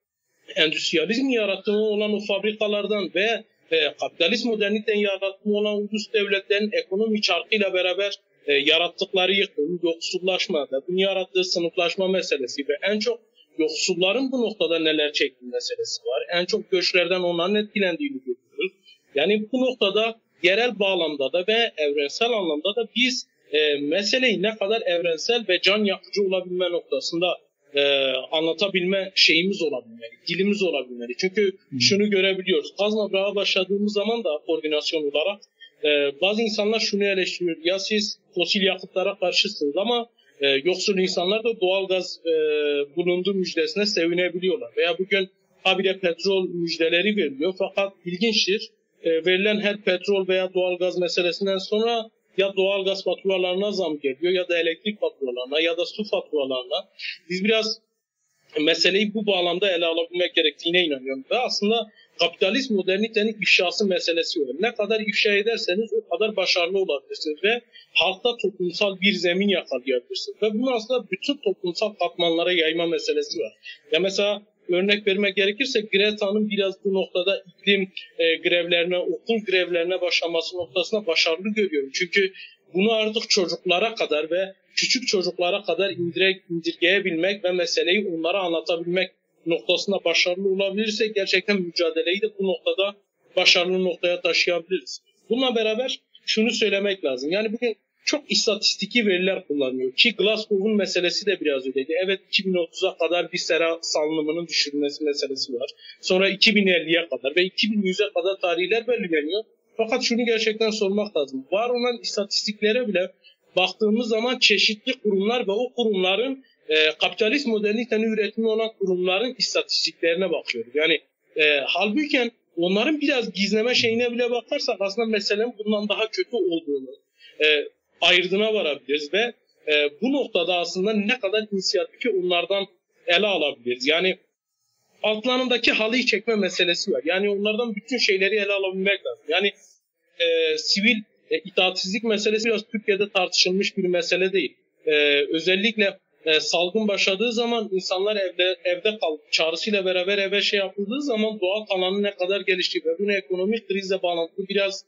endüstriyalizm yaratımı olan o fabrikalardan ve e, kapitalist moderniten yaratımı olan ulus devletlerin ekonomi çarkıyla beraber e, yarattıkları yıkım, yoksullaşma ve bunu yarattığı sınıflaşma meselesi ve en çok yoksulların bu noktada neler çektiği meselesi var. En çok göçlerden onların etkilendiğini görüyoruz. Yani bu noktada yerel bağlamda da ve evrensel anlamda da biz e, meseleyi ne kadar evrensel ve can yakıcı olabilme noktasında e, anlatabilme şeyimiz olabilmeli, dilimiz olabilmeli. Çünkü hmm. şunu görebiliyoruz. Kazma Brağa başladığımız zaman da koordinasyon olarak e, bazı insanlar şunu eleştiriyor. Ya siz fosil yakıtlara karşısınız ama e, yoksul insanlar da doğal gaz e, bulunduğu müjdesine sevinebiliyorlar. Veya bugün habire petrol müjdeleri veriliyor. Fakat ilginçtir. E, verilen her petrol veya doğal gaz meselesinden sonra ya doğal gaz faturalarına zam geliyor ya da elektrik faturalarına ya da su faturalarına. Biz biraz meseleyi bu bağlamda ele alabilmek gerektiğine inanıyorum. Ve aslında kapitalist modernitenin ifşası meselesi var. Ne kadar ifşa ederseniz o kadar başarılı olabilirsiniz ve halkta toplumsal bir zemin yakalayabilirsiniz. Ve bunu aslında bütün toplumsal katmanlara yayma meselesi var. Ya mesela örnek vermek gerekirse Greta'nın biraz bu noktada iklim e, grevlerine, okul grevlerine başlaması noktasında başarılı görüyorum. Çünkü bunu artık çocuklara kadar ve küçük çocuklara kadar indire, indirgeyebilmek ve meseleyi onlara anlatabilmek noktasında başarılı olabilirsek gerçekten mücadeleyi de bu noktada başarılı noktaya taşıyabiliriz. Bununla beraber şunu söylemek lazım. Yani bugün çok istatistiki veriler kullanıyor. Ki Glasgow'un meselesi de biraz öyleydi. Evet 2030'a kadar bir sera salınımının düşürülmesi meselesi var. Sonra 2050'ye kadar ve 2100'e kadar tarihler belirleniyor. Fakat şunu gerçekten sormak lazım. Var olan istatistiklere bile baktığımız zaman çeşitli kurumlar ve o kurumların e, kapitalist modernitenin üretimi olan kurumların istatistiklerine bakıyoruz. Yani e, halbuki onların biraz gizleme şeyine bile bakarsak aslında meselenin bundan daha kötü olduğunu, e, ayırdığına varabiliriz ve e, bu noktada aslında ne kadar inisiyatifi onlardan ele alabiliriz. Yani altlarındaki halıyı çekme meselesi var. Yani onlardan bütün şeyleri ele alabilmek lazım. Yani e, sivil e, itaatsizlik meselesi biraz Türkiye'de tartışılmış bir mesele değil. E, özellikle e, salgın başladığı zaman insanlar evde evde kal çağrısıyla beraber eve şey yapıldığı zaman doğal alanın ne kadar geliştiği ve bunu ekonomik krizle bağlantılı biraz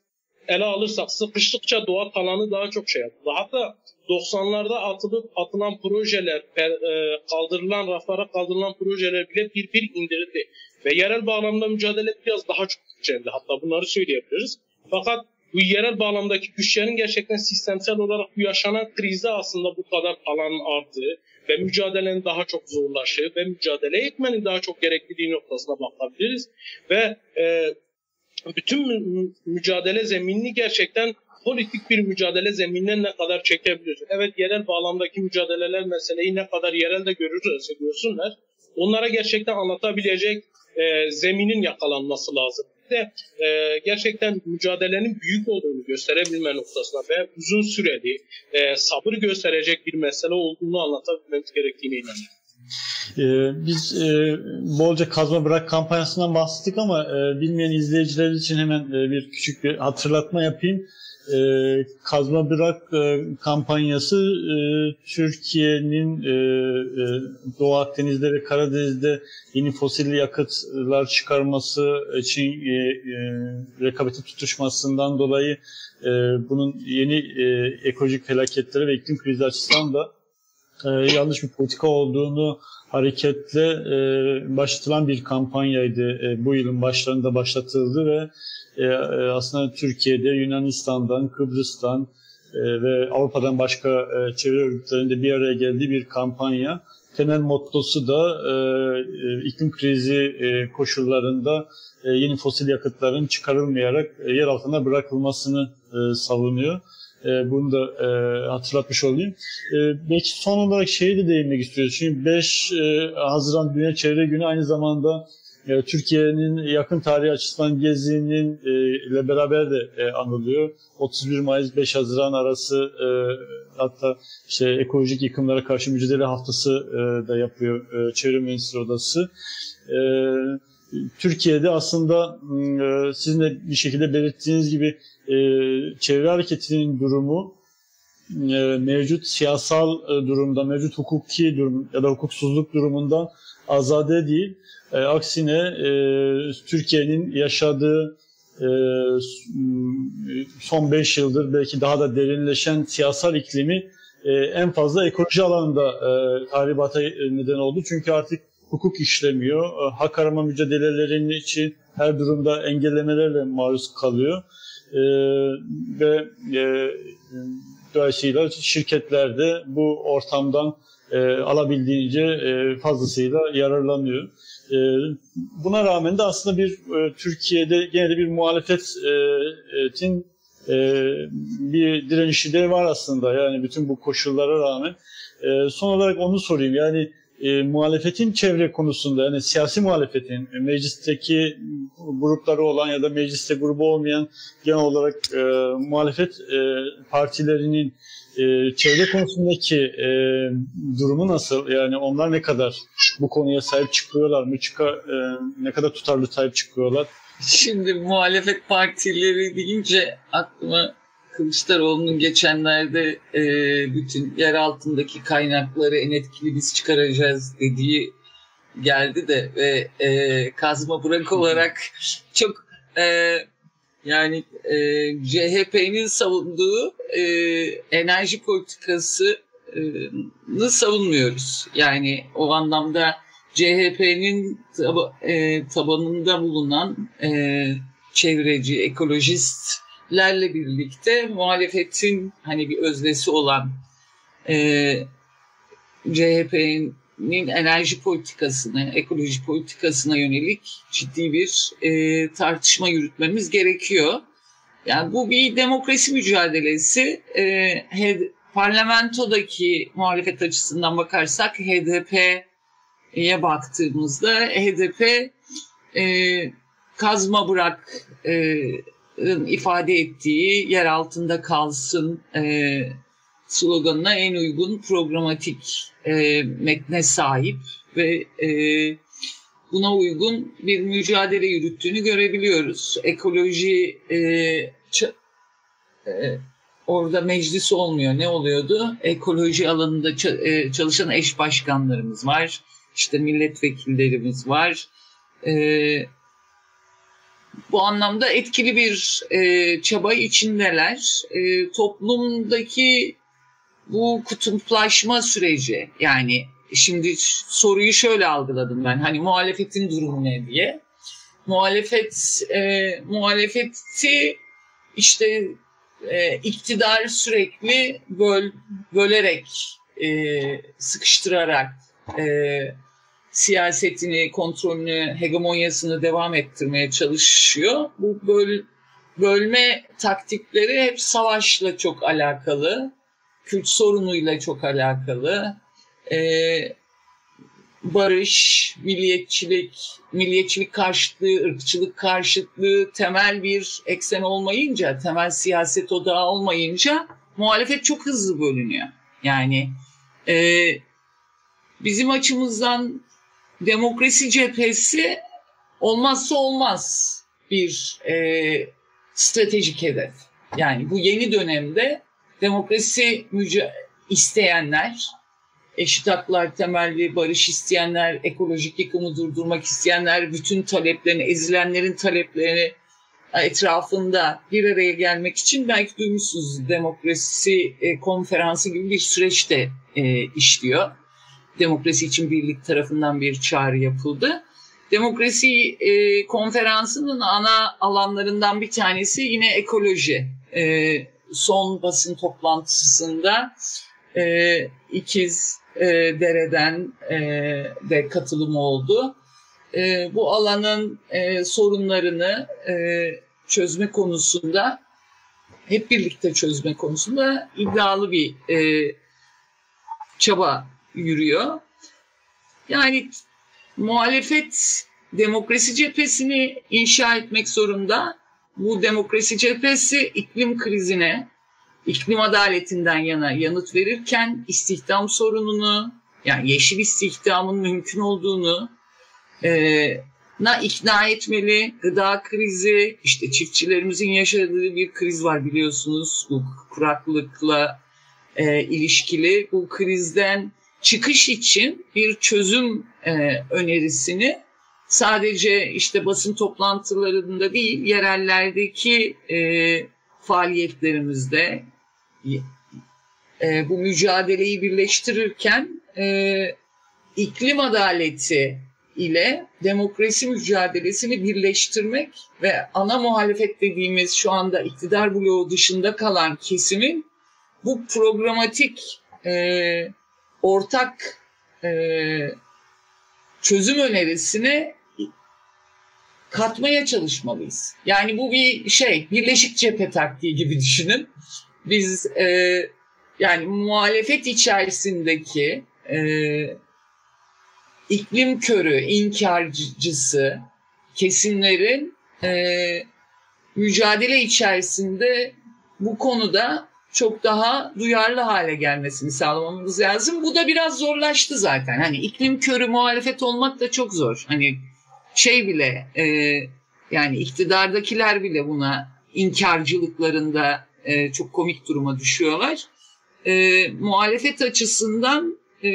ele alırsak sıkıştıkça doğa alanı daha çok şey yaptı. Hatta 90'larda atılıp atılan projeler, e, kaldırılan raflara kaldırılan projeler bile bir bir indirildi. Ve yerel bağlamda mücadele biraz daha çok güçlendi. Hatta bunları söyleyebiliriz. Fakat bu yerel bağlamdaki güçlerin gerçekten sistemsel olarak bu yaşanan krizde aslında bu kadar alan arttığı ve mücadelenin daha çok zorlaştığı ve mücadele etmenin daha çok gerekliliği noktasına bakabiliriz. Ve e, bütün mü- mücadele zeminini gerçekten politik bir mücadele zemininden ne kadar çekebilir? Evet yerel bağlamdaki mücadeleler meseleyi ne kadar yerelde görürse görsünler. Onlara gerçekten anlatabilecek e, zeminin yakalanması lazım. Bir de e, gerçekten mücadelenin büyük olduğunu gösterebilme noktasına ve uzun süreli e, sabır gösterecek bir mesele olduğunu anlatabilmemiz gerektiğine inanıyorum. Ee, biz e, bolca kazma bırak kampanyasından bahsettik ama e, bilmeyen izleyiciler için hemen e, bir küçük bir hatırlatma yapayım. E, kazma bırak e, kampanyası e, Türkiye'nin e, e, Doğu Akdeniz'de ve Karadeniz'de yeni fosil yakıtlar çıkarması için e, e, rekabeti tutuşmasından dolayı e, bunun yeni e, ekolojik felaketleri ve iklim krizi açısından da e, yanlış bir politika olduğunu hareketle e, başlatılan bir kampanyaydı. E, bu yılın başlarında başlatıldı ve e, e, aslında Türkiye'de, Yunanistan'dan, Kıbrıs'tan, ve Avrupa'dan başka çevre örgütlerinde bir araya geldiği bir kampanya. Temel mottosu da iklim krizi koşullarında yeni fosil yakıtların çıkarılmayarak yer altına bırakılmasını savunuyor. E, bunu da e, hatırlatmış olayım. E, belki son olarak şeyi de değinmek istiyoruz. Çünkü 5 e, Haziran Dünya Çevre Günü aynı zamanda e, Türkiye'nin yakın tarihi açısından gezinin e, ile beraber de e, anılıyor. 31 Mayıs 5 Haziran arası e, hatta işte ekolojik yıkımlara karşı mücadele haftası e, da yapıyor e, Çevre Mühendisleri Odası. E, Türkiye'de aslında e, sizin de bir şekilde belirttiğiniz gibi e, çevre hareketinin durumu e, mevcut siyasal durumda, mevcut hukuki durum ya da hukuksuzluk durumundan azade değil. E, aksine Türkiye'nin yaşadığı son 5 yıldır belki daha da derinleşen siyasal iklimi en fazla ekoloji alanında e, tahribata neden oldu. Çünkü artık hukuk işlemiyor. E, hak arama mücadelelerinin için her durumda engellemelerle maruz kalıyor. E, ve e, dolayısıyla şirketler de bu ortamdan e, alabildiğince e, fazlasıyla yararlanıyor. E, buna rağmen de aslında bir e, Türkiye'de gene de bir muhalefetin e, bir direnişi de var aslında. Yani bütün bu koşullara rağmen. E, son olarak onu sorayım. Yani e, muhalefetin çevre konusunda yani siyasi muhalefetin e, meclisteki grupları olan ya da mecliste grubu olmayan genel olarak e, muhalefet e, partilerinin e, çevre konusundaki e, durumu nasıl? Yani onlar ne kadar bu konuya sahip çıkıyorlar mı? Çıka, e, ne kadar tutarlı sahip çıkıyorlar? Şimdi muhalefet partileri deyince aklıma Kılıçdaroğlu'nun geçenlerde e, bütün yer altındaki kaynakları en etkili biz çıkaracağız dediği geldi de ve e, kazma bırak olarak çok e, yani e, CHP'nin savunduğu e, enerji politikasını savunmuyoruz. Yani o anlamda CHP'nin tab- e, tabanında bulunan e, çevreci, ekolojist lerle birlikte muhalefetin hani bir öznesi olan e, CHP'nin enerji politikasına, ekoloji politikasına yönelik ciddi bir e, tartışma yürütmemiz gerekiyor. Yani bu bir demokrasi mücadelesi. E, parlamentodaki muhalefet açısından bakarsak HDP'ye baktığımızda HDP e, kazma bırak e, ifade ettiği yer altında kalsın e, sloganına en uygun programatik e, metne sahip ve e, buna uygun bir mücadele yürüttüğünü görebiliyoruz. Ekoloji e, ç- e, orada meclis olmuyor. Ne oluyordu? Ekoloji alanında ç- e, çalışan eş başkanlarımız var. İşte milletvekillerimiz var. E, bu anlamda etkili bir e, çaba içindeler. E, toplumdaki bu kutuplaşma süreci yani şimdi soruyu şöyle algıladım ben hani muhalefetin durumu ne diye. Muhalefet e, muhalefeti işte e, iktidar sürekli böl, bölerek e, sıkıştırarak e, siyasetini, kontrolünü, hegemonyasını devam ettirmeye çalışıyor. Bu böl, bölme taktikleri hep savaşla çok alakalı, Kürt sorunuyla çok alakalı. Ee, barış, milliyetçilik, milliyetçilik karşıtlığı, ırkçılık karşıtlığı temel bir eksen olmayınca, temel siyaset odağı olmayınca muhalefet çok hızlı bölünüyor. Yani e, bizim açımızdan demokrasi cephesi olmazsa olmaz bir e, stratejik hedef. Yani bu yeni dönemde demokrasi müca- isteyenler, eşit haklar temelli barış isteyenler, ekolojik yıkımı durdurmak isteyenler, bütün taleplerini, ezilenlerin taleplerini etrafında bir araya gelmek için belki duymuşsunuz demokrasi e, konferansı gibi bir süreçte e, işliyor. Demokrasi için Birlik tarafından bir çağrı yapıldı. Demokrasi e, konferansının ana alanlarından bir tanesi yine ekoloji. E, son basın toplantısında e, ikiz e, dereden e, de katılım oldu. E, bu alanın e, sorunlarını e, çözme konusunda hep birlikte çözme konusunda iddialı bir e, çaba yürüyor. Yani muhalefet demokrasi cephesini inşa etmek zorunda. Bu demokrasi cephesi iklim krizine, iklim adaletinden yana yanıt verirken istihdam sorununu, yani yeşil istihdamın mümkün olduğunu e, na ikna etmeli. Gıda krizi, işte çiftçilerimizin yaşadığı bir kriz var biliyorsunuz. Bu kuraklıkla e, ilişkili. Bu krizden çıkış için bir çözüm e, önerisini sadece işte basın toplantılarında değil, yerellerdeki e, faaliyetlerimizde e, bu mücadeleyi birleştirirken e, iklim adaleti ile demokrasi mücadelesini birleştirmek ve ana muhalefet dediğimiz şu anda iktidar bloğu dışında kalan kesimin bu programatik e, ortak e, çözüm önerisine katmaya çalışmalıyız. Yani bu bir şey, birleşik cephe taktiği gibi düşünün. Biz e, yani muhalefet içerisindeki e, iklim körü, inkarcısı kesimlerin e, mücadele içerisinde bu konuda çok daha duyarlı hale gelmesini sağlamamız lazım. Bu da biraz zorlaştı zaten. Hani iklim körü muhalefet olmak da çok zor. Hani şey bile e, yani iktidardakiler bile buna inkarcılıklarında e, çok komik duruma düşüyorlar. E, muhalefet açısından e,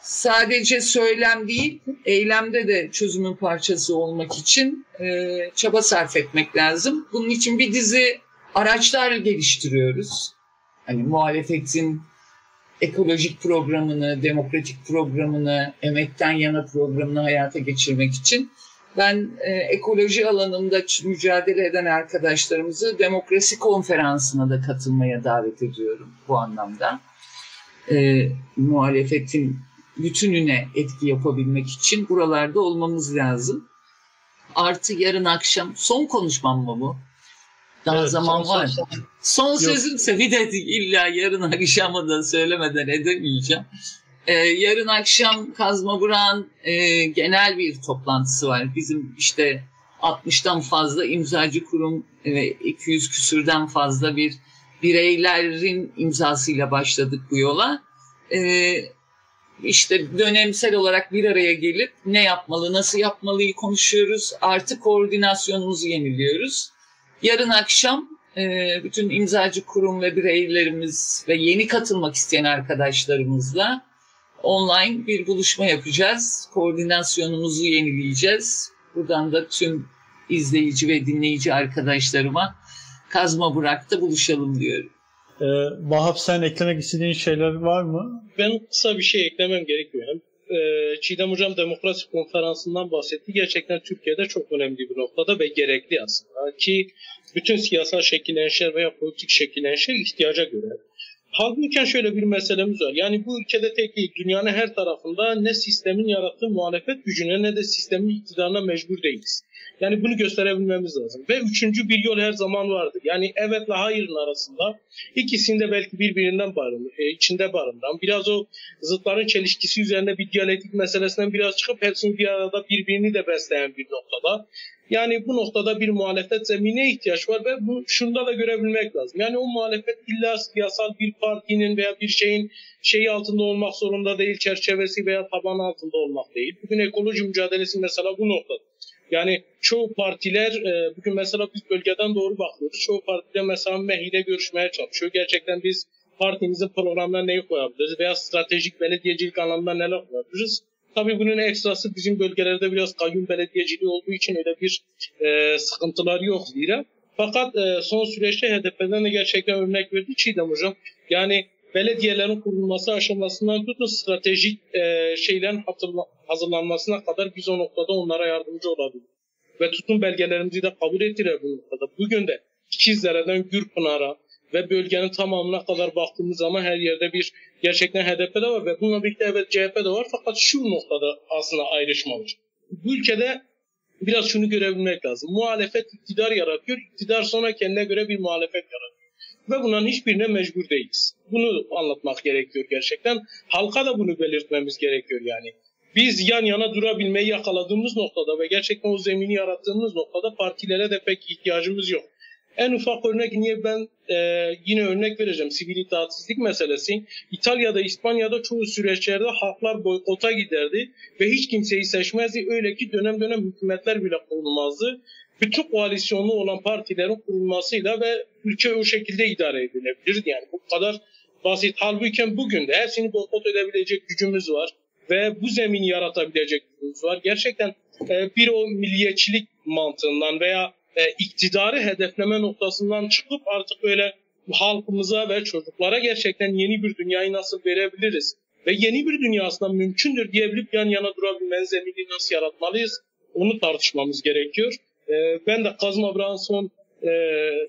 sadece söylem değil, eylemde de çözümün parçası olmak için e, çaba sarf etmek lazım. Bunun için bir dizi araçlar geliştiriyoruz. Hani muhalefetin ekolojik programını, demokratik programını, emekten yana programını hayata geçirmek için ben e, ekoloji alanında mücadele eden arkadaşlarımızı demokrasi konferansına da katılmaya davet ediyorum bu anlamda. E, muhalefetin bütününe etki yapabilmek için buralarda olmamız lazım. Artı yarın akşam son konuşmam mı bu? Daha evet, zaman son, var. Son, son. sözümse bir de illa yarın akşamı da söylemeden edemeyeceğim. Ee, yarın akşam Kazma Buran e, genel bir toplantısı var. Bizim işte 60'tan fazla imzacı kurum ve 200 küsürden fazla bir bireylerin imzasıyla başladık bu yola. Ee, işte dönemsel olarak bir araya gelip ne yapmalı, nasıl yapmalıyı konuşuyoruz. Artı koordinasyonumuzu yeniliyoruz. Yarın akşam e, bütün imzacı kurum ve bireylerimiz ve yeni katılmak isteyen arkadaşlarımızla online bir buluşma yapacağız. Koordinasyonumuzu yenileyeceğiz. Buradan da tüm izleyici ve dinleyici arkadaşlarıma Kazma Burak'ta buluşalım diyorum. Ee, Vahap sen eklemek istediğin şeyler var mı? Ben kısa bir şey eklemem gerekiyor. Ee, Çiğdem Hocam demokrasi konferansından bahsetti. Gerçekten Türkiye'de çok önemli bir noktada ve gerekli aslında. Ki bütün siyasal şekillenişler veya politik şekillenişler ihtiyaca göre. Halbuki şöyle bir meselemiz var. Yani bu ülkede tek değil, dünyanın her tarafında ne sistemin yarattığı muhalefet gücüne ne de sistemin iktidarına mecbur değiliz. Yani bunu gösterebilmemiz lazım. Ve üçüncü bir yol her zaman vardır. Yani evetle hayırın arasında ikisinde belki birbirinden barınır, e, içinde barındıran, biraz o zıtların çelişkisi üzerine bir diyalektik meselesinden biraz çıkıp hepsini bir arada birbirini de besleyen bir noktada. Yani bu noktada bir muhalefet zeminine ihtiyaç var ve bu şunda da görebilmek lazım. Yani o muhalefet illa siyasal bir partinin veya bir şeyin şeyi altında olmak zorunda değil, çerçevesi veya taban altında olmak değil. Bugün ekoloji mücadelesi mesela bu noktada. Yani çoğu partiler e, bugün mesela biz bölgeden doğru bakıyoruz. Çoğu partiler mesela MEHİ'de görüşmeye çalışıyor. Gerçekten biz partimizin programına neyi koyabiliriz veya stratejik belediyecilik anlamında neler koyabiliriz? Tabii bunun ekstrası bizim bölgelerde biraz kayyum belediyeciliği olduğu için öyle bir e, sıkıntılar yok zira. Fakat e, son süreçte HDP'den de gerçekten örnek verdi Çiğdem Hocam. Yani belediyelerin kurulması aşamasından tutun stratejik e, şeylerin hazırlanmasına kadar biz o noktada onlara yardımcı olabiliriz. Ve tutum belgelerimizi de kabul ettiler bu noktada. Bugün de İkizdere'den Gürpınar'a ve bölgenin tamamına kadar baktığımız zaman her yerde bir gerçekten HDP de var ve bununla birlikte evet CHP de var fakat şu noktada aslında ayrışma var. Bu ülkede biraz şunu görebilmek lazım. Muhalefet iktidar yaratıyor, iktidar sonra kendine göre bir muhalefet yaratıyor. Ve bunların hiçbirine mecbur değiliz. Bunu anlatmak gerekiyor gerçekten. Halka da bunu belirtmemiz gerekiyor yani. Biz yan yana durabilmeyi yakaladığımız noktada ve gerçekten o zemini yarattığımız noktada partilere de pek ihtiyacımız yok. En ufak örnek niye ben e, yine örnek vereceğim sivil itaatsizlik meselesi. İtalya'da, İspanya'da çoğu süreçlerde halklar boykota giderdi ve hiç kimseyi seçmezdi. Öyle ki dönem dönem hükümetler bile kurulmazdı. Bütün koalisyonlu olan partilerin kurulmasıyla ve ülke o şekilde idare edilebilirdi. Yani bu kadar basit. Halbuki bugün de hepsini boykot edebilecek gücümüz var ve bu zemini yaratabilecek gücümüz var. Gerçekten e, bir o milliyetçilik mantığından veya e, iktidarı hedefleme noktasından çıkıp artık böyle halkımıza ve çocuklara gerçekten yeni bir dünyayı nasıl verebiliriz ve yeni bir dünya aslında mümkündür diyebilip yan yana durabilmenin zeminini nasıl yaratmalıyız onu tartışmamız gerekiyor. E, ben de Kazma Bırak'ın son e,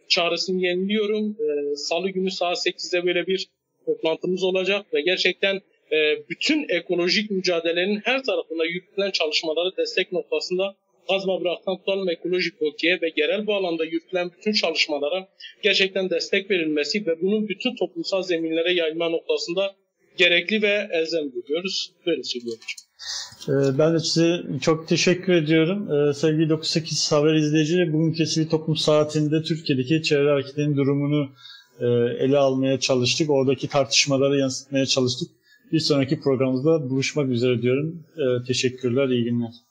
çağrısını yeniliyorum. E, Salı günü saat 8'de böyle bir toplantımız olacak ve gerçekten e, bütün ekolojik mücadelenin her tarafında yürütülen çalışmaları destek noktasında Kazma Bırak'tan tutalım ekolojik bölgeye ve genel bu alanda yürütülen bütün çalışmalara gerçekten destek verilmesi ve bunun bütün toplumsal zeminlere yayılma noktasında gerekli ve elzem görüyoruz. Böyle söylüyorum. Ee, ben de size çok teşekkür ediyorum. Ee, sevgili 98 haber izleyicileri, bugünkü sivil toplum saatinde Türkiye'deki çevre hareketlerinin durumunu e, ele almaya çalıştık. Oradaki tartışmaları yansıtmaya çalıştık. Bir sonraki programımızda buluşmak üzere diyorum. Ee, teşekkürler, iyi günler.